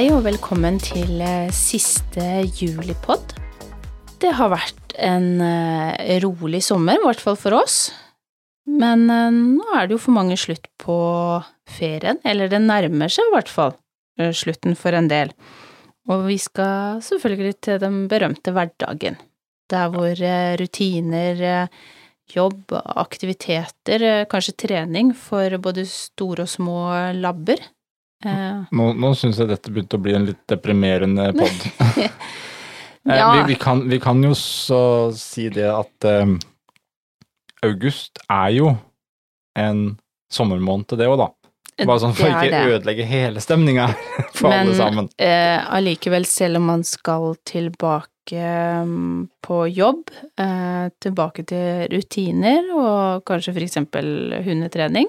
Hei og velkommen til eh, siste julipod. Det har vært en eh, rolig sommer, i hvert fall for oss. Men eh, nå er det jo for mange slutt på ferien, eller det nærmer seg i hvert fall slutten for en del. Og vi skal selvfølgelig til den berømte hverdagen, der hvor rutiner, jobb, aktiviteter, kanskje trening for både store og små labber. Eh, Nå, nå syns jeg dette begynte å bli en litt deprimerende pod. Eh, Ja. vi, vi, kan, vi kan jo så si det at eh, august er jo en sommermåned, det òg, da. Bare sånn for ikke det. ødelegge hele stemninga for alle sammen. eh, allikevel, selv om man skal tilbake mm, på jobb, uh, tilbake til rutiner og kanskje for eksempel hundetrening,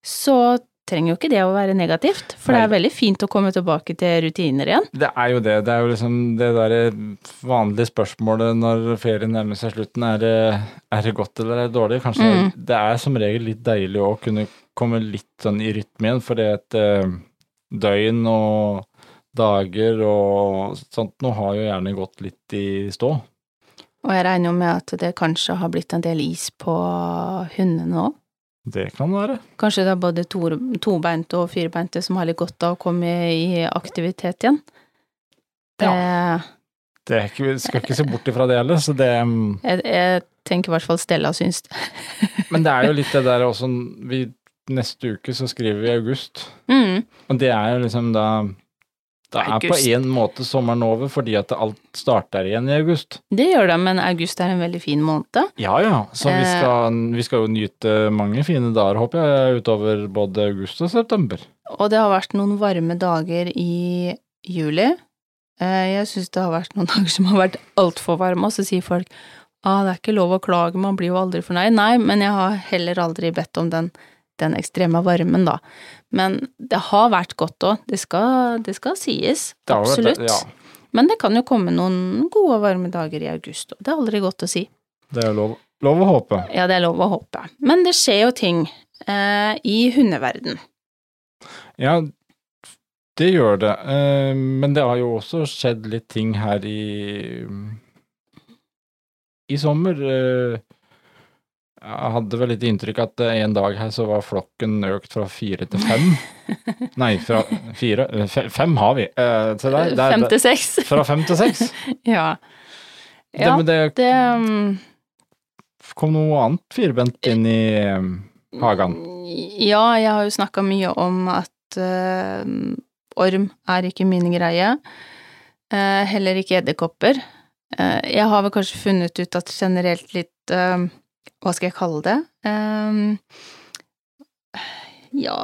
så trenger jo ikke det å være negativt, for det er veldig fint å komme tilbake til rutiner igjen. Det er jo det. Det er jo liksom det derre vanlige spørsmålet når ferien nærmer seg slutten. Er det, er det godt eller er det dårlig? Kanskje Mm. det er som regel litt deilig å kunne komme litt sånn i rytme igjen, for det et eh, døgn og dager og sånt nå har jo gjerne gått litt i stå. Og jeg regner jo med at det kanskje har blitt en del is på hundene òg. Det kan være. Kanskje det er både to, tobeinte og firbeinte som har litt godt av å komme i aktivitet igjen. Det, Det er ikke, vi skal ikke se bort ifra det heller, så det mm, jeg, jeg tenker i hvert fall Stella syns det. Men det er jo litt det der også vi, Neste uke så skriver vi i august, Mm. og det er jo liksom da Da er på en måte sommeren over, fordi at alt starter igjen i august. Det gjør det, men august er en veldig fin måned. Ja ja, så vi Eh. skal, vi skal jo nyte mange fine dager, håper jeg, utover både august og september. Og det har vært noen varme dager i juli. Eh, Jeg syns det har vært noen dager som har vært altfor varme, og så sier folk ah, det er ikke lov å klage, man blir jo aldri fornøyd. Nei, men jeg har heller aldri bedt om den, den ekstreme varmen, da. Men det har vært godt òg, det, det skal sies. Det vært- Absolutt. Ja, Men det kan jo komme noen gode varme dager i august, òg. det er aldri godt å si. det er lov, lov å håpe. Ja, det er lov å håpe. Men det skjer jo ting eh, i hundeverden. Ja, det gjør det. Eh, Men det har jo også skjedd litt ting her i I sommer. eh, Jeg hadde vel litt inntrykk at eh, en dag her så var flokken økt fra fire til fem. Nei, fra fire eh, Fem har vi. Eh, Se der. der Fem til seks. Fra fem til seks. Ja. Ja, Det, det det um, kom noe annet firbent inn i eh, hagen. Ja, jeg har jo snakka mye om at uh, orm er ikke min greie. Uh, heller ikke edderkopper. Uh, jeg har vel kanskje funnet ut at generelt litt Hva skal jeg kalle det? Um, ja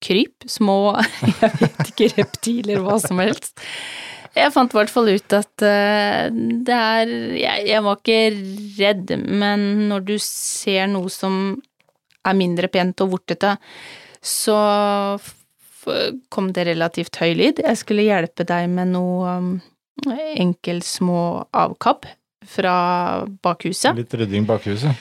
Kryp? Små Jeg vet ikke, reptiler, hva som helst. Jeg fant i hvert fall ut at uh, det er jeg, jeg var ikke redd, men når du ser noe som er mindre pent og vortete, så kom det relativt høy lyd. Jeg skulle hjelpe deg med noe um, enkel små avkapp fra bakhuset. Litt rydding bakhuset.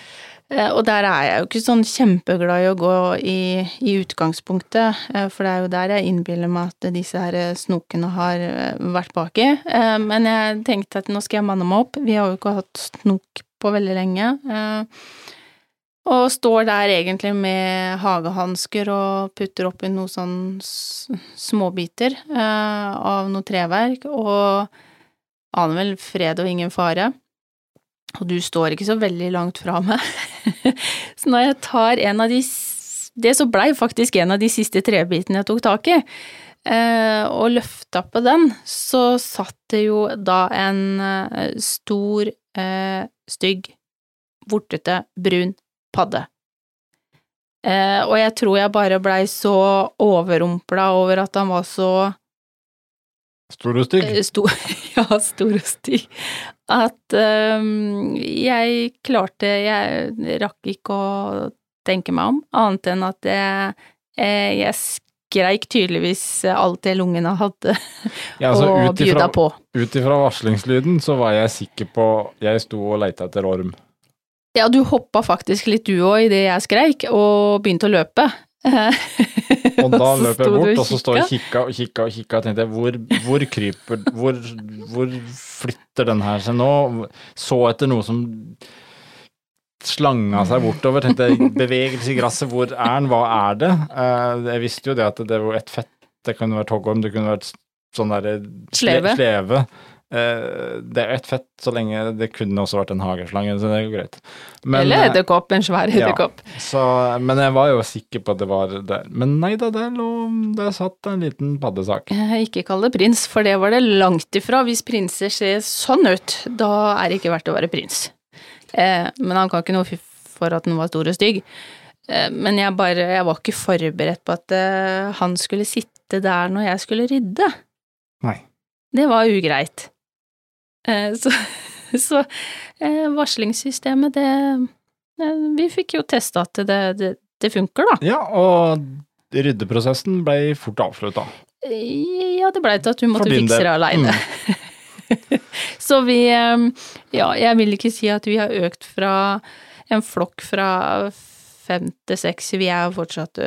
Eh, Og der er jeg jo ikke sånn kjempeglad i å gå i, i utgangspunktet, eh, for det er jo der jeg innbiller meg at disse her snokene har eh, vært baki. Men jeg tenkte at nå skal jeg manne meg opp, vi har jo ikke hatt snok på veldig lenge. Og står der egentlig med hagehansker og putter oppi noen sånn småbiter av noe treverk, og aner vel fred og ingen fare. Og du står ikke så veldig langt fra meg. så når jeg tar en av de Det så blei faktisk en av de siste trebitene jeg tok tak i, eh, og løfta på den, så satt det jo da en eh, stor, eh, stygg, vortete, brun padde. Og jeg tror jeg bare blei så overrumpla over at han var så Stor og stygg. Eh, Stor, ja, stor og stygg. At um, jeg klarte Jeg rakk ikke å tenke meg om, annet enn at jeg, eh, jeg skreik tydeligvis alt det lungene hadde, Ja, altså, og bjuda på. Ut ifra varslingslyden så var jeg sikker på Jeg sto og leita etter orm. Ja, du hoppa faktisk litt du òg idet jeg skreik, og begynte å løpe. Og da løp jeg bort, og så står jeg og kikka. kikka og kikka og kikka og tenkte jeg, hvor, hvor kryper hvor, hvor flytter den her seg nå? Så etter noe som slanga seg bortover. Tenkte jeg, bevegelse i gresset, hvor er den, hva er det? Eh, jeg visste jo det at det var et fett, det kunne vært hoggorm, det kunne vært sånn derre Sleve. sleve. Eh, det er ett fett, så lenge det kunne også vært en hageslange, så det er jo greit. Men, Eller eh, edderkopp, en svær ja. edderkopp. så, men jeg var jo sikker på at det var der. Men nei da, der lå Der satt en liten paddesak. Eh, Ikke kall det prins, for det var det langt ifra. Hvis prinser ser sånn ut, da er det ikke verdt å være prins. Eh, men han kan ikke noe for at den var stor og stygg. Eh, men jeg bare Jeg var ikke forberedt på at eh, han skulle sitte der når jeg skulle rydde. Nei. Det var ugreit. Eh, så så eh, varslingssystemet, det eh, Vi fikk jo testa at det, det, det funker, da. Ja, og ryddeprosessen ble fort avslutta. Ja, det blei til at du måtte fikse det aleine. Så vi Ja, jeg vil ikke si at vi har økt fra en flokk fra fem til seks. Vi er fortsatt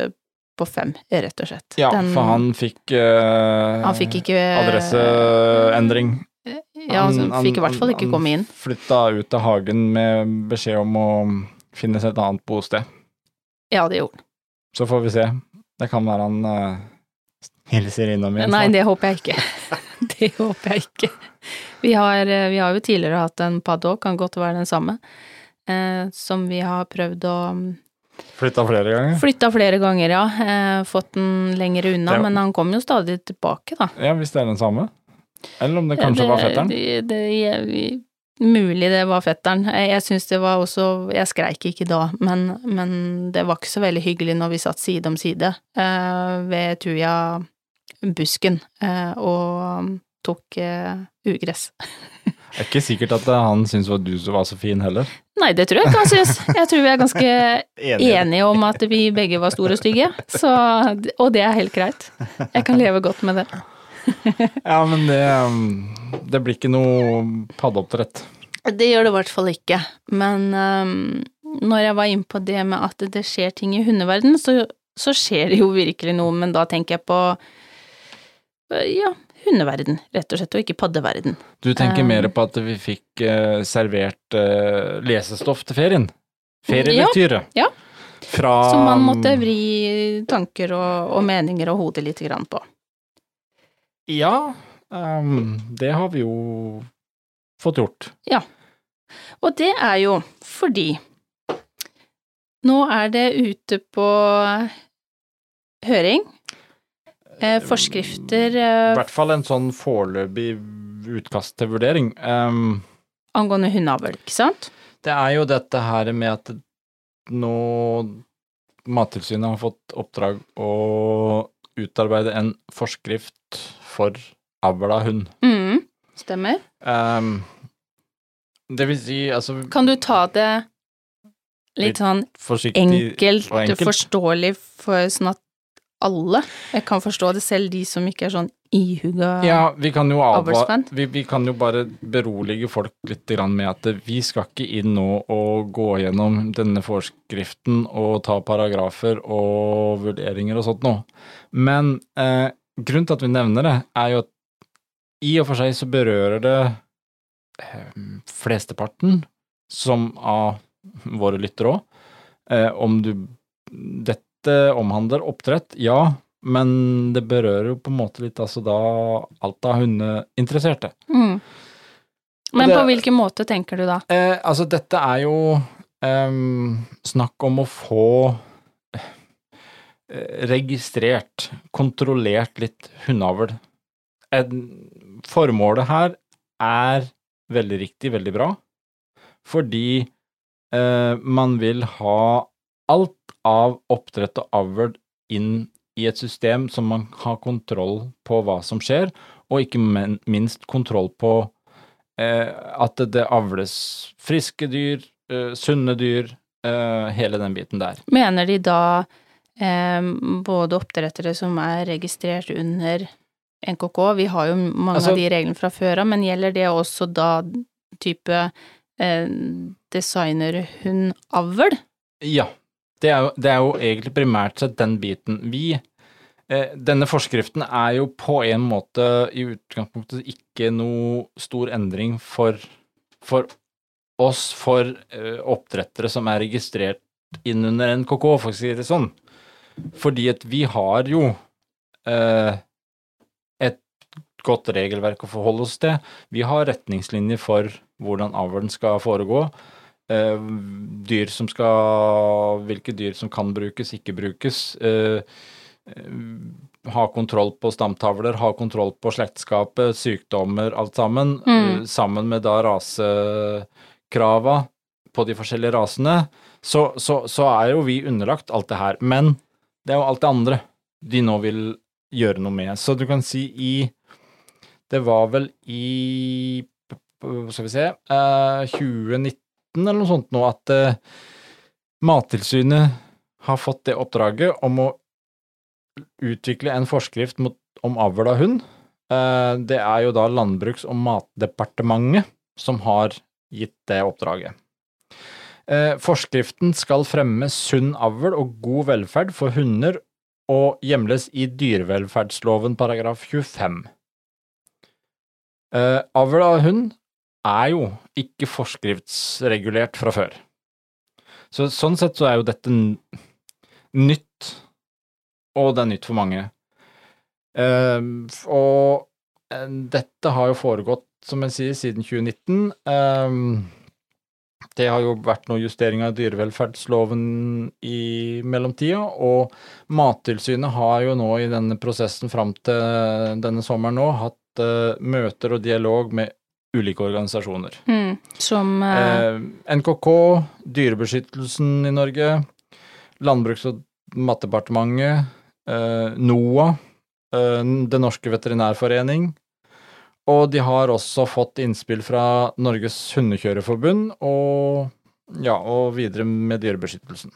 på fem, rett og slett. Ja, Den- for han fikk, eh, han fikk ikke adresseendring. Ja, han, Han- fikk i hvert fall han- ikke komme inn. Flytta ut av hagen med beskjed om å finne seg et annet bosted. Ja, det gjorde han. Så får vi se. Det kan være han uh, hilser innom igjen Nei, det håper jeg ikke. Det håper jeg ikke. Vi har, eh, vi har jo tidligere hatt en paddock, kan godt være den samme, eh, som vi har prøvd å Flytta flere ganger. Flytta flere ganger, ja. Eh, fått den lenger unna, Det- men han kom jo stadig tilbake, da. Ja, hvis det er den samme. Eller om det kanskje var fetteren. Det, det, jeg- mulig det var fetteren. Jeg, syns det var også Jeg skreik ikke da, men, men det var ikke så veldig hyggelig når vi satt side om side eh, ved Tuja-busken eh, og tok eh, ugress. Det er ikke sikkert at eh, han syntes at du var så fin heller. Nei, det tror jeg ikke han syns. Jeg tror vi er ganske enige om at vi begge var store og stygge, så, og det er helt greit. Jeg kan leve godt med det. Ja, men det, um, det blir ikke noe paddeoppdrett. Det gjør det i hvert fall ikke, men um, når jeg var inne på det med at det skjer ting i hundeverden, så, så skjer det jo virkelig noe, men da tenker jeg på øh, ja, hundeverden, rett og slett, og ikke paddeverden. Du tenker Um, mer på at vi fikk uh, servert uh, lesestoff til ferien? Ferielektyre? Ja, Fra Som man måtte vri tanker og, og meninger og hodet litt grann på. Ja, um, det har vi jo fått gjort. Ja. Og det er jo fordi nå er det ute på høring. Eh, forskrifter I eh, hvert fall en sånn foreløpig utkast til vurdering. Um, angående hundeavl, ikke sant? det er jo dette her med at nå Mattilsynet har fått oppdrag å utarbeide en forskrift for avla av hund. Mm, stemmer. Um, det vil si, altså Kan du ta det Litt litt sånn enkelt, og enkelt. forståelig for sånn at alle jeg kan forstå det, selv de som ikke er sånn ihuga Ja, vi kan vi, vi kan jo bare berolige folk litt grann med at vi skal ikke inn nå og gå gjennom denne forskriften og ta paragrafer og vurderinger og sånt noe. Men eh, grunnen til at vi nevner det, er jo at i og for seg så berører det eh, flesteparten som av våre lyttere òg. Eh, om du Dette omhandler oppdrett, ja, men det berører jo på en måte litt altså da alt av hundeinteresserte. mm. Men det- på hvilken måte tenker du da? Eh, altså, dette er jo eh, snakk om å få registrert, kontrollert litt hundeavl. Formålet her er veldig riktig, veldig bra, fordi eh, man vil ha alt av oppdrett og avl inn i et system som man har kontroll på hva som skjer, og ikke minst kontroll på eh, at det, avles friske dyr, eh, sunne dyr, eh, hele den biten der. Mener de da eh, både oppdrettere som er registrert under NKK, vi har jo mange Altså- av de reglene fra før av, men gjelder det også da type eh, designerhundavl? Ja, det er, jo, det er jo egentlig primært sett den biten. Vi eh, denne forskriften er jo på en måte i utgangspunktet ikke noe stor endring for, for oss, for eh, oppdrettere som er registrert inn under NKK, for å si det sånn. Fordi at vi har jo eh, et godt regelverk å forholde oss til. Vi har retningslinjer for hvordan avlen skal foregå. Eh, dyr som skal Hvilke dyr som kan brukes, ikke brukes. Eh, eh, ha kontroll på stamtavler, ha kontroll på slektskapet, sykdommer, alt sammen. Mm. Sammen med da rasekrava på de forskjellige rasene. Så, så, så er jo vi underlagt alt det her. Men det er jo alt det andre de nå vil gjøre noe med. Så du kan si i Det var vel i Skal vi se eh, 2019 eller noe sånt nå at eh, Mattilsynet har fått det oppdraget om å utvikle en forskrift mot, om avl av hund. Eh, det er jo da Landbruks- og matdepartementet som har gitt det oppdraget. Eh, forskriften skal fremme sunn avl og god velferd for hunder og hjemles i dyrevelferdsloven paragraf 25. Eh, avl av hund er jo ikke forskriftsregulert fra før. Så sånn sett så er jo dette nytt, og det er nytt for mange. Eh, og dette har jo foregått, som jeg sier, siden 2019. Eh, det har jo vært noe justering av dyrevelferdsloven i mellomtida, og Mattilsynet har jo nå i denne prosessen fram til denne sommeren nå hatt uh, møter og dialog med ulike organisasjoner. Mm. Som uh... Eh, NKK, Dyrebeskyttelsen i Norge, Landbruks- og matdepartementet, eh, NOAH, eh, Den norske veterinærforening, og de har også fått innspill fra Norges hundekjørerforbund og, ja, og videre med Dyrebeskyttelsen.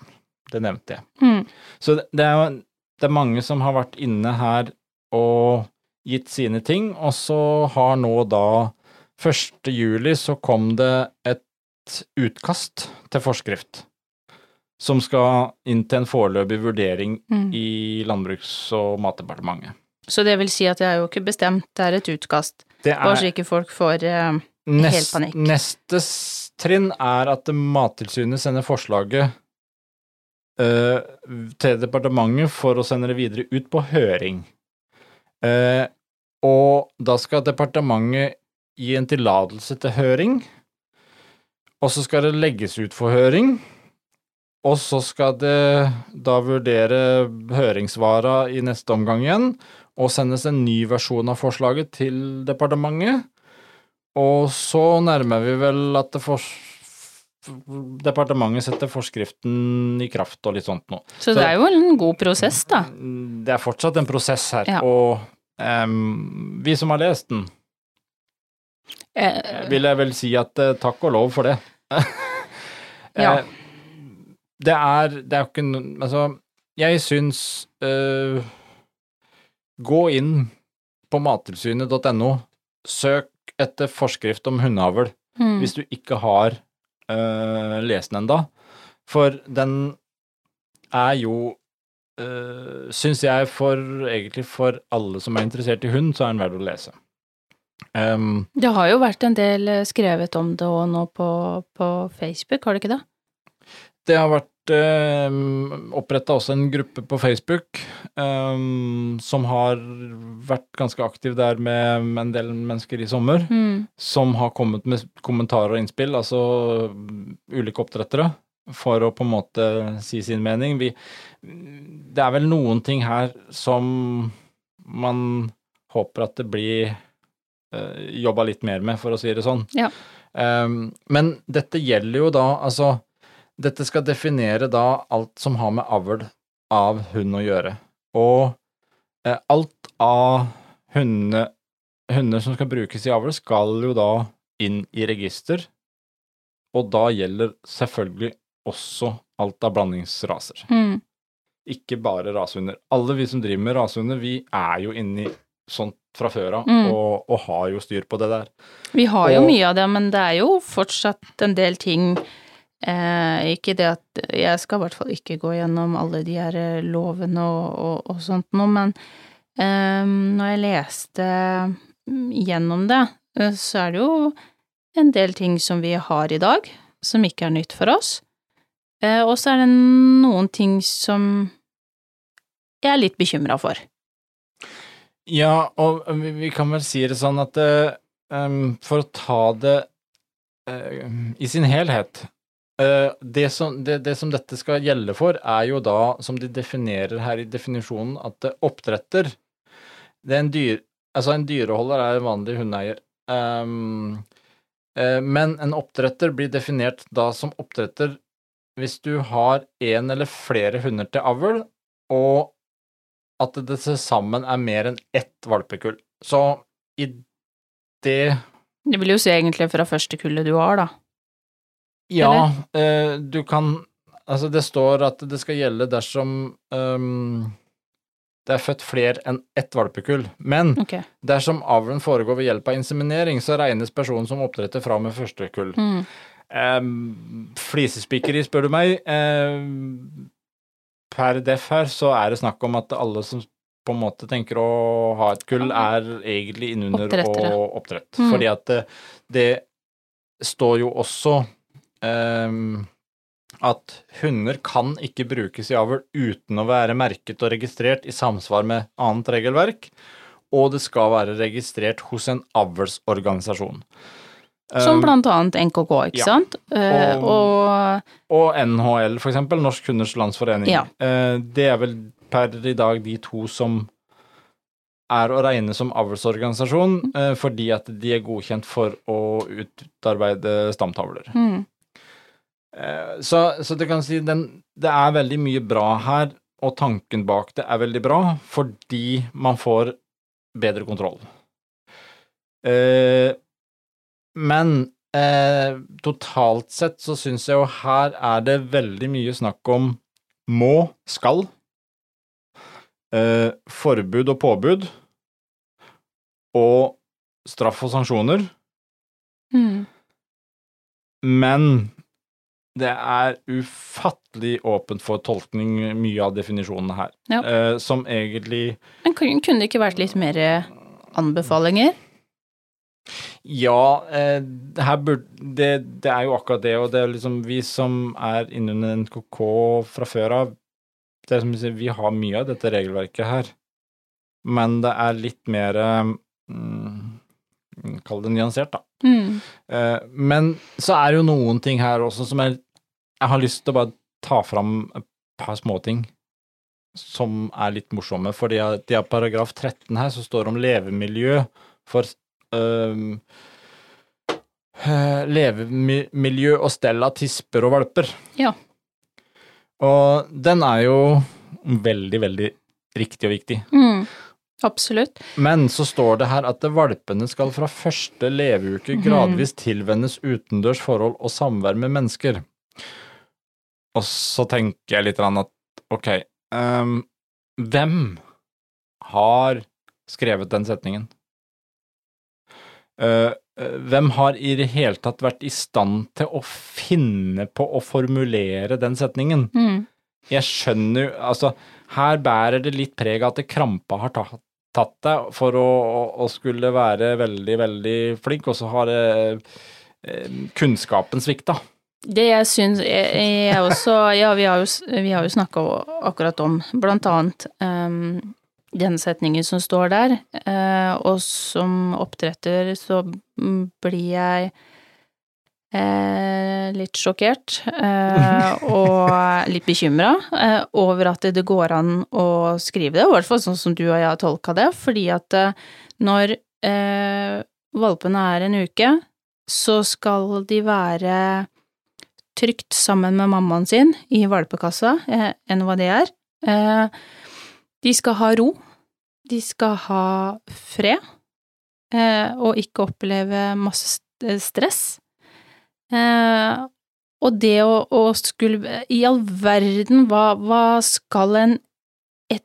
Det nevnte jeg. mm. Så det er jo det er mange som har vært inne her og gitt sine ting, og så har nå da 1. juli så kom det et utkast til forskrift som skal inn til en foreløpig vurdering Mm. i Landbruks- og matdepartementet. Så det vil si at det er jo ikke bestemt, det er et utkast. Det Bare så er ikke folk får uh, nest, panikk. Neste trinn er at Mattilsynet sender forslaget uh, til departementet for å sende det videre ut på høring. Uh, og da skal departementet gi en tillatelse til høring, og så skal det legges ut for høring. Og så skal det da vurdere høringssvara i neste omgang igjen, og sendes en ny versjon av forslaget til departementet. Og så nærmer vi vel at departementet setter forskriften i kraft og litt sånt nå. Så det er jo en god prosess, da. Det er fortsatt en prosess her, Ja. og um, vi som har lest den, Eh, vil jeg vel si at uh, takk og lov for det. Ja. Eh, Det er, det er jo ikke noe... Altså, jeg syns eh, Gå inn på mattilsynet.no, søk etter forskrift om hundeavl mm. hvis du ikke har uh, lest den enda. For den er jo uh, Syns jeg for egentlig for alle som er interessert i hund, så er den verdt å lese. Um, Det har jo vært en del eh, skrevet om det òg nå på, på Facebook, har det ikke det? det har vært oppretta også en gruppe på Facebook um, som har vært ganske aktiv der med en del mennesker i sommer. Mm. som har kommet med kommentarer og innspill, altså ulike oppdrettere, for å på en måte si sin mening. Vi, det er vel noen ting her som man håper at det blir uh, jobba litt mer med, for å si det sånn. Ja. Um, men dette gjelder jo da, altså Dette skal definere da alt som har med avl av hund å gjøre. Og eh, alt av hunde, hunder som skal brukes i avl, skal jo da inn i register, og da gjelder selvfølgelig også alt av blandingsraser. Mm. Ikke bare rasehunder. Alle vi som driver med rasehunder, vi er jo inni sånt fra før av, Mm. og, og har jo styr på det der. Vi har jo mye av det, men det er jo fortsatt en del ting Eh, ikke det at Jeg skal i hvert fall ikke gå gjennom alle de her eh, lovene og, og, og sånt noe, men eh, når jeg leste mm, gjennom det, eh, så er det jo en del ting som vi har i dag, som ikke er nytt for oss. Eh, og så er det noen ting som jeg er litt bekymra for. Ja, og vi, vi kan vel si det sånn at eh, em, for å ta det i sin helhet det, som, det, det som dette skal gjelde for, er jo da, som de definerer her i definisjonen, at det oppdretter det er en dyr, Altså, en dyreholder er en vanlig hundeeier. Um, uh, men en oppdretter blir definert da som oppdretter hvis du har én eller flere hunder til avl, og at det til sammen er mer enn ett valpekull. Så i det Det vil jo si egentlig fra første kullet du har, da. Ja, eh, du kan Altså, det står at det skal gjelde dersom um, det er født flere enn ett valpekull. Men okay. dersom avlen foregår ved hjelp av inseminering, så regnes personen som oppdretter fra med første kull. Mm. Um, flisespikkeri, spør du meg. Um, per def her så er det snakk om at alle som på en måte tenker å ha et kull, er egentlig innunder og oppdrett. Mm. Fordi at det, det står jo også at hunder kan ikke brukes i avl uten å være merket og registrert i samsvar med annet regelverk, og det skal være registrert hos en avlsorganisasjon. Som Um, blant annet NKK, ikke ja. sant? Eh, Og- og Og NHL, for eksempel, Norsk Hunders Landsforening. Ja. Eh, Det er vel per i dag de to som er å regne som avlsorganisasjon, Mm. eh, fordi at de er godkjent for å utarbeide stamtavler. mm, Så, så det kan si den, det er veldig mye bra her, og tanken bak det er veldig bra, fordi man får bedre kontroll. Eh, men eh, totalt sett så syns jeg jo her er det veldig mye snakk om må, skal, eh, forbud og påbud, og straff og sanksjoner. mm. Men det er ufattelig åpent for tolkning, mye av definisjonene her. Ja. Uh, som egentlig Men kunne det ikke vært litt mer anbefalinger? Ja, uh, det her burde det, det er jo akkurat det, og det er liksom vi som er innunder NKK fra før av det er som sier, Vi har mye av dette regelverket her, men det er litt mer eh, mm, Kall det nyansert, da. Mm. Eh, Men så er det jo noen ting her også som jeg, jeg har lyst til å bare ta fram et par småting som er litt morsomme. Fordi at i paragraf 13 her så står det om levemiljø for eh, Levemiljø og stell av tisper og valper. Ja. Og den er jo veldig, veldig riktig og viktig. Mm. Absolutt. Men så står det her at valpene skal fra første leveuke gradvis tilvennes utendørs forhold og samvær med mennesker. Og så tenker jeg litt at ok, um, hvem har skrevet den setningen? Eh, hvem har i det hele tatt vært i stand til å finne på å formulere den setningen? Mm. Jeg skjønner jo Altså, her bærer det litt preg av at det krampa har tatt, deg for å, å, å skulle være veldig, veldig flink, og så har det eh, kunnskapen svikta. Det jeg syns jeg, jeg også Ja, vi har jo, vi jo snakka akkurat om blant annet um, den setningen som står der, uh, og som oppdretter så blir jeg uh, litt sjokkert uh, og litt bekymra over at det går an å skrive det, i hvert fall sånn som du og jeg har tolka det, fordi at når valpene er en uke, så skal de være trygt sammen med mammaen sin i valpekassa, eh, enn hva det er. Eh, de skal ha ro, de skal ha fred, eh, og ikke oppleve masse stress. Og det å, å skulle I all verden, hva, hva skal en et,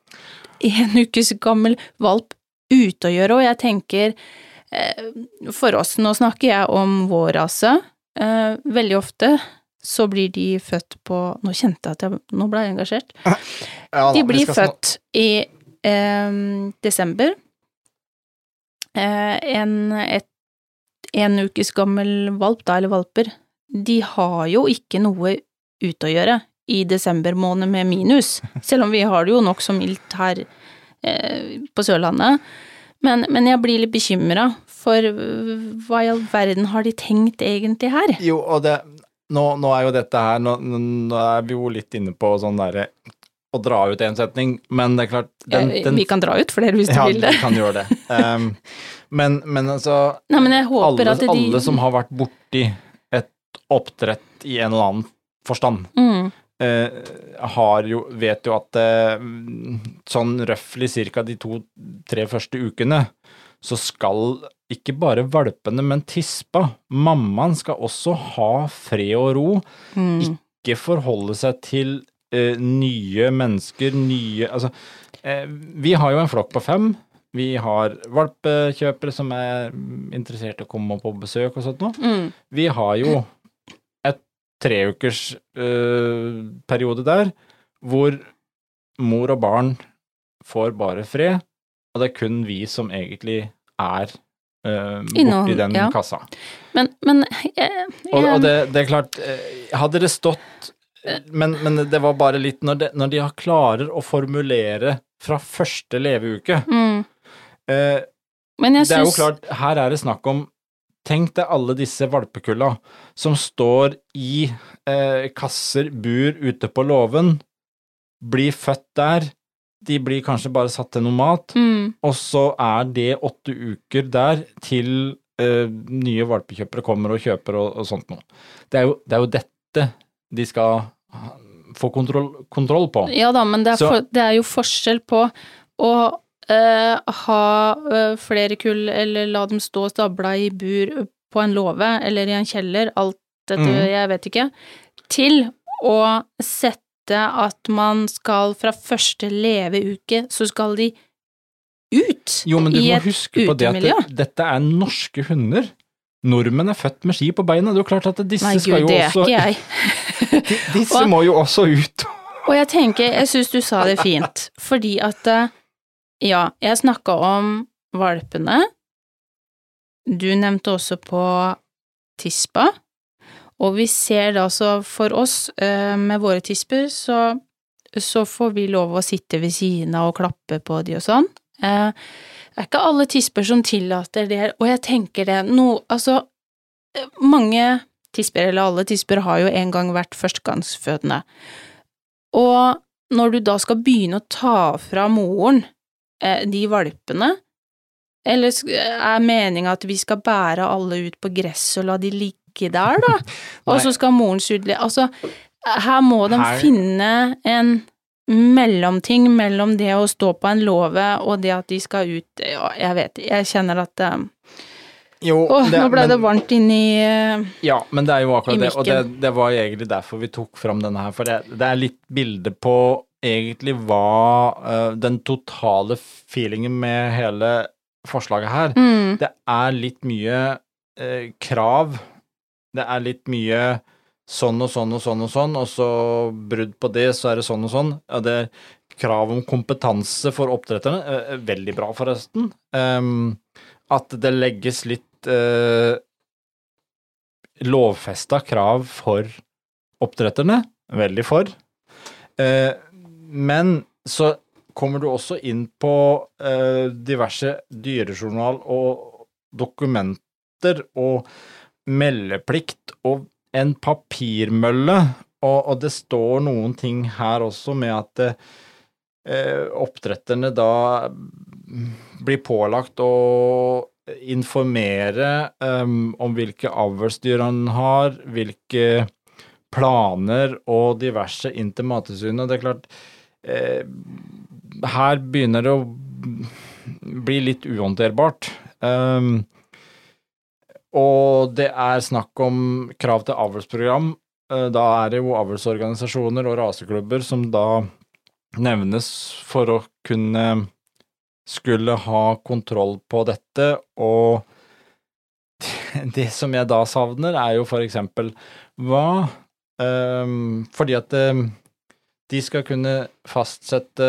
en ukes gammel valp ute å gjøre? Og jeg tenker, for oss, nå snakker jeg om vår rase, veldig ofte så blir de født på Nå kjente jeg at jeg Nå ble jeg engasjert. Ja, da, De blir født i eh, desember. Eh, en, et, en ukes gammel valp, da, eller valper, de har jo ikke noe ute å gjøre i desember måned med minus, selv om vi har det jo nokså mildt her eh, på Sørlandet. Men, men jeg blir litt bekymra for hva i all verden har de tenkt egentlig her? Jo, og det nå, nå er jo dette her nå, nå er vi jo litt inne på sånn derre å dra ut en setning, men det er klart den, den, Vi kan dra ut flere hvis du Ja, vil det. Ja, vi kan gjøre det. Um, men, men altså Nei, men alle, de alle som har vært borti et oppdrett i en eller annen forstand, mm, uh, har jo, vet jo at uh, sånn røftlig cirka de to-tre første ukene, så skal ikke bare valpene, men tispa, mammaen, skal også ha fred og ro. mm. Ikke forholde seg til eh, nye mennesker, nye Altså, eh, vi har jo en flokk på fem. Vi har valpekjøpere som er interessert i å komme på besøk og sånt noe. Mm. Vi har jo et treukersperiode øh, der hvor mor og barn får bare fred, og det er kun vi som egentlig er borti den ja. kassa. Men, men jeg, Og, og det, det er klart, eh, hadde det stått men, men det var bare litt når, det, når de har klarer å formulere fra første leveuke mm. eh, Men jeg det er jo klart, her er det snakk om Tenk deg alle disse valpekulla som står i eh, kasser, bur ute på låven, blir født der, de blir kanskje bare satt til noe mat, mm, og så er det åtte uker der til uh, nye valpekjøpere kommer og kjøper og, og sånt noe. Det er, jo, det er jo dette de skal få kontroll, kontroll på. Ja da, men det er, for, det er jo forskjell på å Uh, ha uh, flere kull, eller la dem stå stabla i bur på en låve, eller i en kjeller, alt dette, mm. jeg vet ikke, til å sette at man skal fra første leveuke, så skal de ut Jo, men du i må et huske på det at det, dette er norske hunder. Nordmenn er født med ski på beina. Det er jo klart at disse Nei, skal også... jo det er også ikke jeg. Disse Og- må jo også ut. Og jeg tenker, jeg syns du sa det fint, fordi at eh, ja, jeg snakka om valpene. Du nevnte også på tispa. Og vi ser da så for oss, eh, med våre tisper, så, så får vi lov å sitte ved siden av og klappe på de og sånn. Eh, det er ikke alle tisper som tillater det, og jeg tenker det no, Altså, eh, mange tisper, eller alle tisper, har jo en gang vært førstegangsfødende. Og når du da skal begynne å ta fra moren de valpene, eller er meninga at vi skal bære alle ut på gresset og la de ligge der, da? og så skal moren sudle Altså, her må de Her- finne en mellomting mellom det å stå på en låve og det at de skal ut Ja, jeg vet Jeg kjenner at um, Jo, Åh, nå ble men- det varmt inni uh, Ja, men det er jo akkurat det, og det, det var egentlig derfor vi tok fram denne her, for det, det er litt bilde på egentlig hva uh, den totale feelingen med hele forslaget her. mm, Det er litt mye uh, krav, det er litt mye sånn og sånn og sånn og sånn, og så brudd på det, så er det sånn og sånn. Det er krav om kompetanse for oppdretterne, eh, veldig bra forresten. Ehm, at det legges litt eh, lovfesta krav for oppdretterne, veldig for. Eh, men så kommer du også inn på eh, diverse dyrejournal og dokumenter og meldeplikt og en papirmølle, og, og det står noen ting her også med at eh, oppdretterne da blir pålagt å informere um, om hvilke avlsdyr han har, hvilke planer og diverse inn til Mattilsynet. Det er klart, eh, her begynner det å bli litt uhåndterbart. Um, og det er snakk om krav til avlsprogram. Eh, Da er det jo avlsorganisasjoner og raseklubber som da nevnes for å kunne skulle ha kontroll på dette, og det som jeg da savner, er jo for eksempel hva Ehm, fordi at ehm, de skal kunne fastsette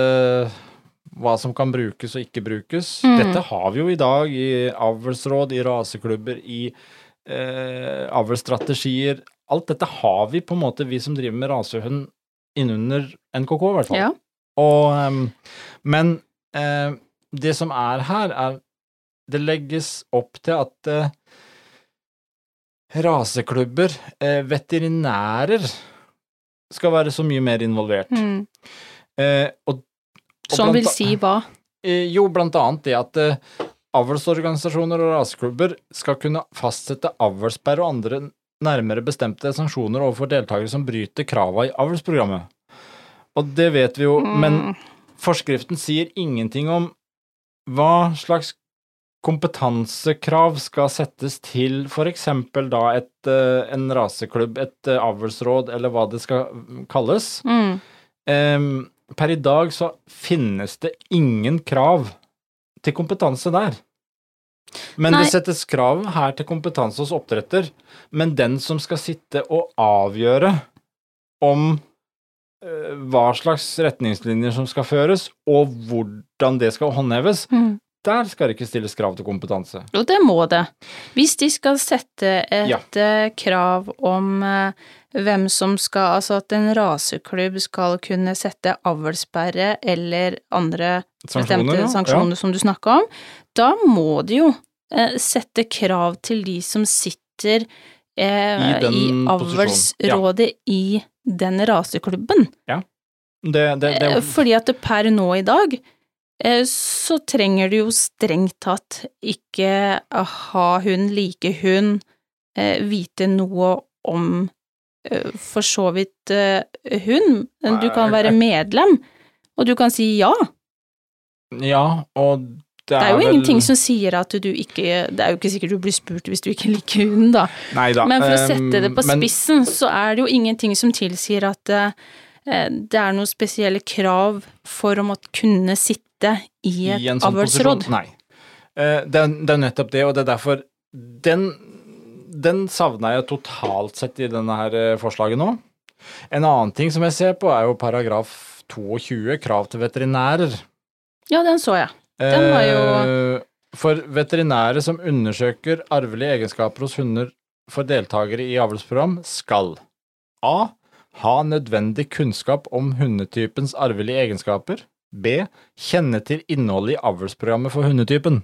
hva som kan brukes og ikke brukes. Mm. Dette har vi jo i dag i avlsråd, i raseklubber, i eh, avlsstrategier. Alt dette har vi på en måte, vi som driver med rasehund, innunder NKK, i hvert fall. Ja. Og, um, men eh, det som er her, er Det legges opp til at eh, raseklubber, eh, veterinærer, skal være så mye mer involvert. Mm. Eh, og, Som vil si hva? Eh, Jo, blant annet det at eh, avlsorganisasjoner og raseklubber skal kunne fastsette avlssperre og andre nærmere bestemte sanksjoner overfor deltakere som bryter krava i avlsprogrammet. Og det vet vi jo, men Mm. forskriften sier ingenting om hva slags kompetansekrav skal settes til for eksempel da et, eh, en raseklubb, et eh, avlsråd, eller hva det skal kalles. Mm. Em, per i dag så finnes det ingen krav til kompetanse der. Men Nei. det settes krav her til kompetanse hos oppdretter, men den som skal sitte og avgjøre om eh, hva slags retningslinjer som skal føres, og hvordan det skal håndheves, Mm. der skal det ikke stilles krav til kompetanse. Og det må det. Hvis de skal sette et Ja. eh, krav om eh, hvem som skal Altså at en raseklubb skal kunne sette avlssperre eller andre bestemte sanksjoner, sanksjoner som du snakka om, da må de jo eh, sette krav til de som sitter eh, I i avlsrådet ja. i den raseklubben. Det, det, det, Eh, Fordi at per nå i dag eh, så trenger du jo strengt tatt ikke ha hund, like hund, eh, vite noe om for så vidt eh, hund. Du kan være medlem, og du kan si ja. ja, og det er, Det er, jo vel ingenting som sier at du ikke Det er jo ikke sikkert du blir spurt hvis du ikke liker hunden, da. Neida. Men for å sette det på men- spissen, så er det jo ingenting som tilsier at eh, det er noen spesielle krav for å måtte kunne sitte i et sånn avlsråd. Nei. Eh, Det er, det er nettopp det, og det er derfor Den, den savner jeg totalt sett i denne her eh, forslaget nå. En annen ting som jeg ser på, er jo paragraf 22, krav til veterinærer. Ja, den så jeg. Den var jo- Eh, For veterinære som undersøker arvelige egenskaper hos hunder for deltakere i avlsprogram, skal A. Ha nødvendig kunnskap om hundetypens arvelige egenskaper. B. Kjenne til innholdet i avlsprogrammet for hundetypen.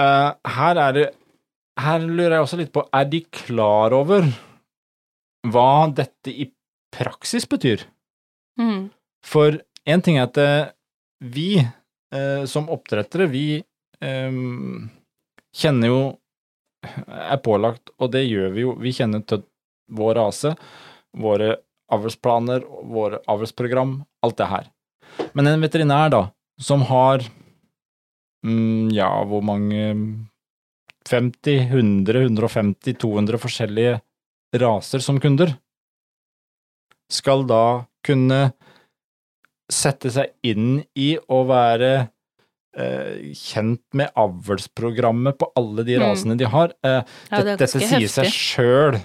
Uh, her er det Her lurer jeg også litt på, er de klar over hva dette i praksis betyr? Mm. For én ting er at eh, vi eh, som oppdrettere, vi eh, kjenner jo Er pålagt, og det gjør vi jo, vi kjenner til vår rase, våre avlsplaner, våre avlsprogram, alt det her. Men en veterinær, da, som har mm, ja, hvor mange 50, 100, 150, 200 forskjellige raser som kunder, skal da kunne sette seg inn i å være eh, kjent med avlsprogrammet på alle de Mm. rasene de har. Eh, Ja, det dette sier sier seg heftig. sjøl.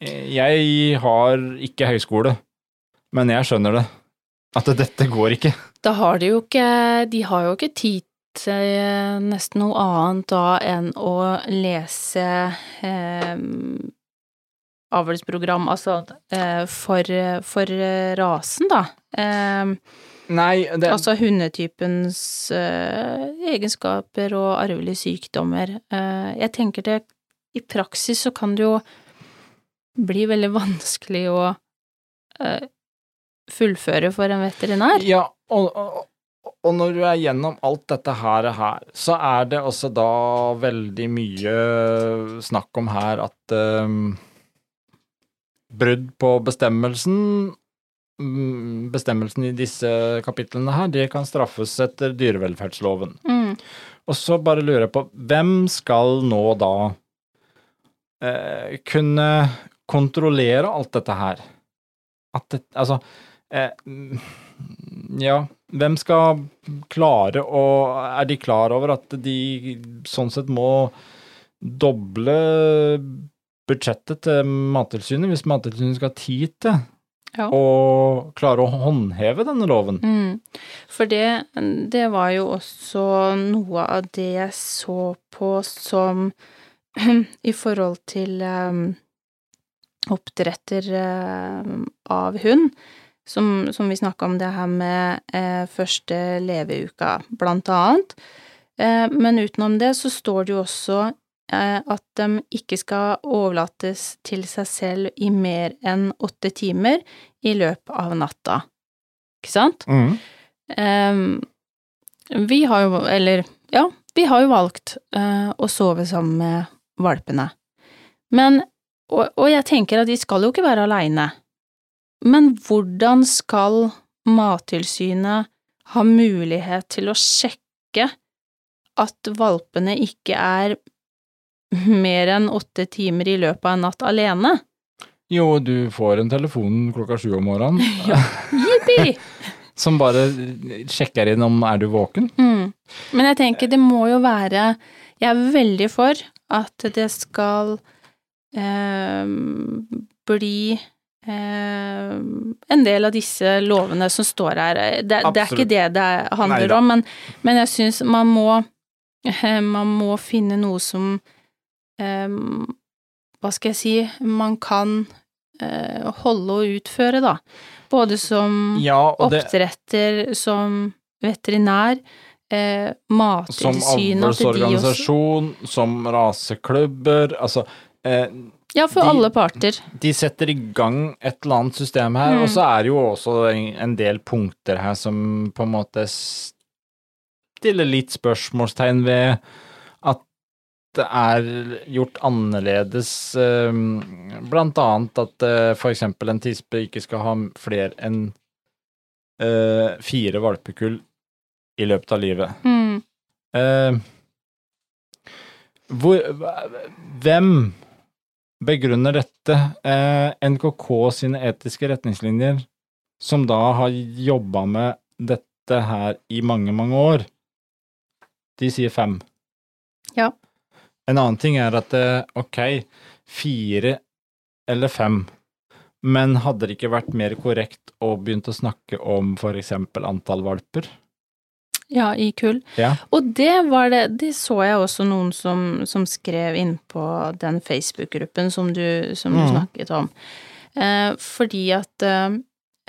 Jeg har ikke høyskole, men jeg skjønner det. At dette går ikke. Da har de jo ikke De har jo ikke tid til eh, nesten noe annet da enn å lese eh, avlsprogram, altså eh, for, for rasen, da. Eh, Nei, det Altså hundetypens eh, egenskaper og arvelige sykdommer. Eh, jeg tenker det i praksis så kan det jo bli veldig vanskelig å eh, fullføre for en veterinær. Ja, og, og, og når du er gjennom alt dette her, her, så er det også da veldig mye snakk om her at um, brudd på bestemmelsen mm, Bestemmelsen i disse kapitlene her, det kan straffes etter dyrevelferdsloven. Mm. Og så bare lurer jeg på, hvem skal nå da eh, kunne kontrollere alt dette her? At det, altså eh, mm, Ja, hvem skal klare å Er de klar over at de sånn sett må doble budsjettet til Mattilsynet hvis Mattilsynet skal ha tid til Ja. å klare å håndheve denne loven. Mm. For det, det var jo også noe av det jeg så på som i forhold til um, oppdretter um, av hund, som, som vi snakka om det her med eh, første leveuka, blant annet. Eh, men utenom det så står det jo også eh, at de ikke skal overlates til seg selv i mer enn åtte timer i løpet av natta. Ikke sant? Mm. Ehm, vi har jo, eller ja, vi har jo valgt eh, å sove sammen med valpene. Men, og, og jeg tenker at de skal jo ikke være aleine. Men hvordan skal Mattilsynet ha mulighet til å sjekke at valpene ikke er mer enn åtte timer i løpet av en natt alene? Jo, du får en telefon klokka sju om morgenen ja, Jippi! som bare sjekker inn om er du våken. Mm. Men jeg tenker det må jo være Jeg er veldig for at det skal eh, bli eh, en del av disse lovene som står her. Det, det er ikke det det handler Neida. om, men, men jeg syns man må eh, Man må finne noe som eh, Hva skal jeg si Man kan eh, holde og utføre, da. Både som Ja, det, oppdretter, som veterinær, eh, som Mattilsynet også avlsorganisasjon, som raseklubber, altså eh, Ja, for de- alle parter. de setter i gang et eller annet system her, Mm. og så er det jo også en, del punkter her som på en måte stiller litt spørsmålstegn ved at det er gjort annerledes, eh, blant annet at eh, for eksempel en tispe ikke skal ha flere enn eh, fire valpekull i løpet av livet. Mm. Eh, hvor, hvem begrunner dette? Eh, NKK sine etiske retningslinjer, som da har jobba med dette her i mange, mange år, de sier fem. Ja. En annen ting er at eh, ok, fire eller fem, men hadde det ikke vært mer korrekt å begynt å snakke om for eksempel antall valper? Ja, i kull. Ja. Og det var det Det så jeg også noen som, som skrev inn på den Facebook-gruppen som du, som du Mhm. snakket om. Eh, fordi at eh,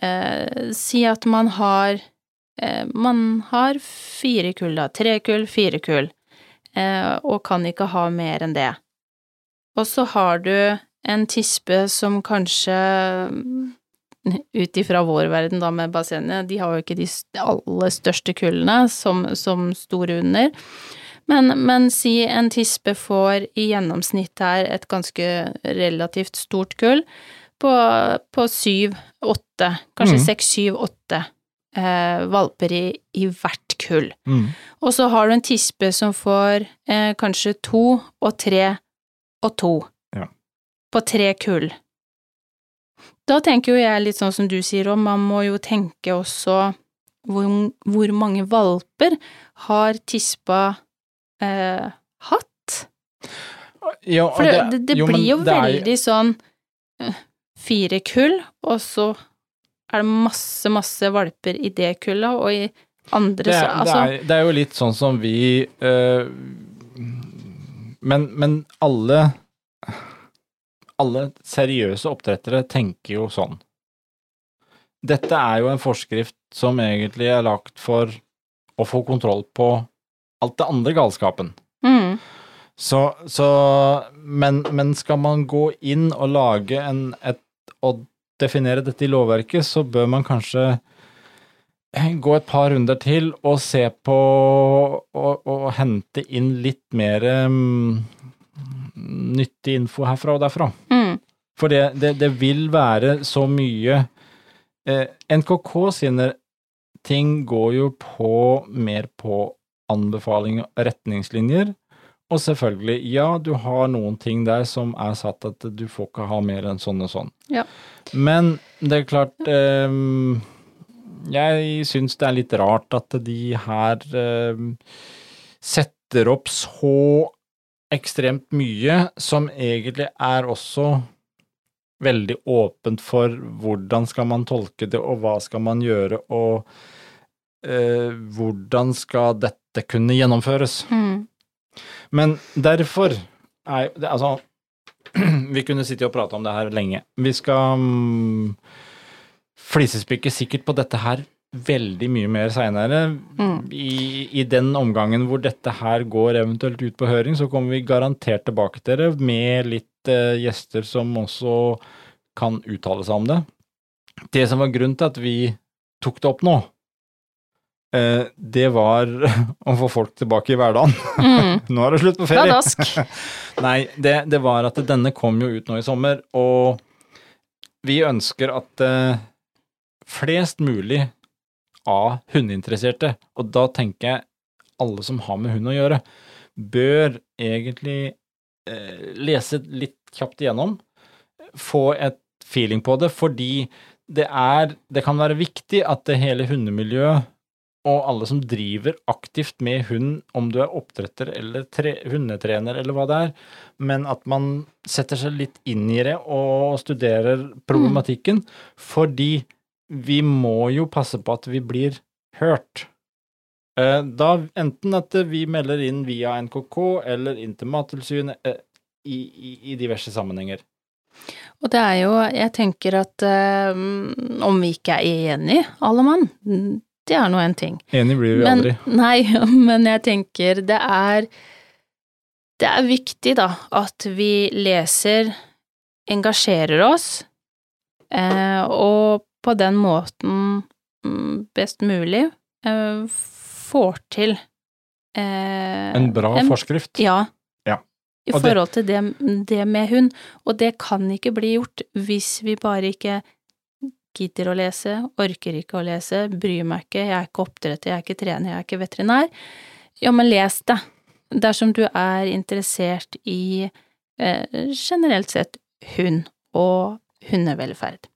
eh, Si at man har eh, Man har fire kull, da. Tre kull, fire kull. Eh, og kan ikke ha mer enn det. Og så har du en tispe som kanskje ut ifra vår verden da med bassenget, de har jo ikke de aller største kullene som, som store under. Men, men si en tispe får i gjennomsnitt her et ganske relativt stort kull på, på syv, åtte, kanskje Mhm. seks, syv, åtte eh, valper i, i hvert kull. Mm. Og så har du en tispe som får eh, kanskje to og tre og to. Ja. På tre kull. Da tenker jo jeg litt sånn som du sier, og man må jo tenke også hvor, hvor mange valper har tispa eh, hatt? Ja, For det, det, det jo, blir jo det er- veldig sånn eh, fire kull, og så er det masse, masse valper i det kullet, og i andre det, så er- Altså, det, er, det er jo litt sånn som vi eh, men, men alle Alle seriøse oppdrettere tenker jo sånn. Dette er jo en forskrift som egentlig er lagt for å få kontroll på alt det andre galskapen. mm, Så, så men, men skal man gå inn og lage en et, og definere dette i lovverket, så bør man kanskje gå et par runder til og se på og, og hente inn litt mer mm, nyttig info herfra og derfra. mm, For det, det, det vil være så mye eh, NKK sine ting går jo på mer på anbefalinger og retningslinjer. Og selvfølgelig, ja, du har noen ting der som er satt at du får ikke ha mer enn sånn og sånn. Ja. Men det er klart eh, Jeg syns det er litt rart at de her eh, setter opp så ekstremt mye som egentlig er også veldig åpent for hvordan skal man tolke det, og hva skal man gjøre, og eh, hvordan skal dette kunne gjennomføres. Mm. Men derfor er det Altså, vi kunne sitte og prate om det her lenge. Vi skal mm, flisespikke sikkert på dette her veldig mye mer seinere. Mm. I, I den omgangen hvor dette her går eventuelt ut på høring, så kommer vi garantert tilbake til dere med litt eh, gjester som også kan uttale seg om det. Det som var grunnen til at vi tok det opp nå, eh, det var å få folk tilbake i hverdagen. Mm. Nå er det slutt på ferie. Nei, det, det var at denne kom jo ut nå i sommer, og vi ønsker at eh, flest mulig av hundeinteresserte, og da tenker jeg alle som har med hund å gjøre, bør egentlig eh, lese litt kjapt igjennom, få et feeling på det, fordi det er Det kan være viktig at det hele hundemiljøet og alle som driver aktivt med hund, om du er oppdretter eller tre, hundetrener eller hva det er, men at man setter seg litt inn i det og studerer problematikken, fordi vi må jo passe på at vi blir hørt. Eh, Da enten at vi melder inn via NKK eller inn til Mattilsynet eh, i, i, i diverse sammenhenger. Og det er jo, jeg tenker at um, om vi ikke er enige, alle mann, det er nå en ting. Enig blir vi Men, aldri. nei, men jeg tenker det er Det er viktig, da, at vi leser, engasjerer oss, eh, og på den måten mm, best mulig eh, får til eh, En bra en- forskrift. Ja. Ja. I Og det- forhold til det, det med hund. Og det kan ikke bli gjort hvis vi bare ikke gidder å lese, orker ikke å lese, bryr meg ikke, jeg er ikke oppdretter, jeg er ikke trener, jeg er ikke veterinær. Ja, men les det. Dersom du er interessert i eh, generelt sett hund og hundevelferd.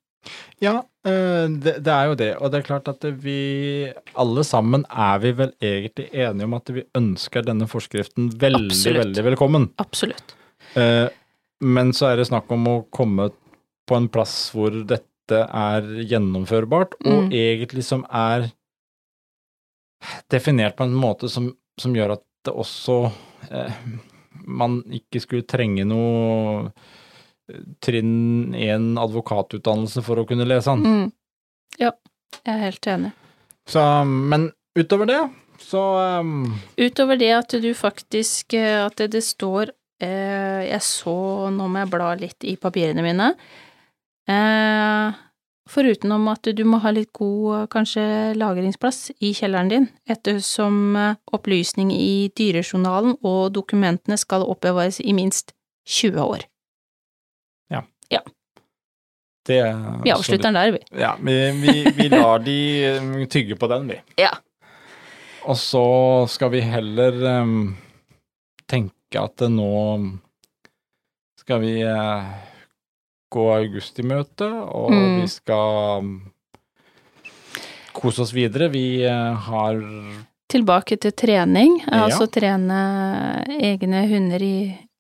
Ja, eh, det, det er jo det. Og det er klart at vi alle sammen er vi vel egentlig enige om at vi ønsker denne forskriften veldig, Absolutt. veldig velkommen. Absolutt. Eh, Men så er det snakk om å komme på en plass hvor dette er gjennomførbart, og Mm. egentlig som er definert på en måte som, som gjør at det også eh, man ikke skulle trenge noe trinn én advokatutdannelse for å kunne lese den. Mm. Ja, jeg er helt enig. Så, men utover det, så um, Utover det at du faktisk eh, At det, det står eh, Jeg så Nå må jeg bla litt i papirene mine. Eh, foruten om at du må ha litt god kanskje lagringsplass i kjelleren din, ettersom eh, opplysning i dyrejournalen og dokumentene skal oppbevares i minst 20 år. Det Vi avslutter den der, vi. Ja, vi, vi, vi lar de um, tygge på den, vi. Ja. Og så skal vi heller um, tenke at nå skal vi uh, gå august i møte, og Mm. vi skal um, kose oss videre. Vi uh, har Tilbake til trening, Ja. altså trene egne hunder i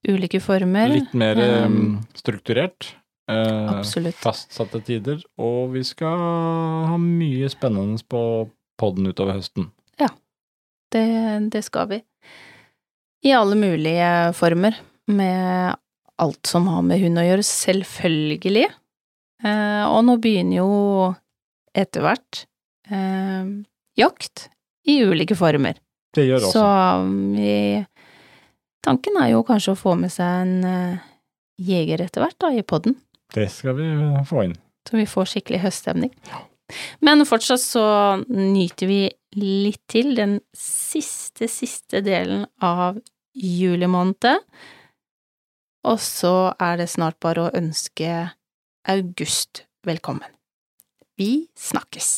ulike former. litt mer um, strukturert. eh, Absolutt. Fastsatte tider, og vi skal ha mye spennende på podden utover høsten. Det, det skal vi. I alle mulige former, med alt som har med hund å gjøre, selvfølgelig. Eh, og nå begynner jo etter hvert eh, jakt i ulike former. Det gjør også. Så vi Tanken er jo kanskje å få med seg en eh, jeger etter hvert, da, i podden. Det skal vi eh, få inn. Så vi får skikkelig høststemning. Men fortsatt så nyter vi litt til den siste, siste delen av juli måned. Og så er det snart bare å ønske august velkommen. Vi snakkes!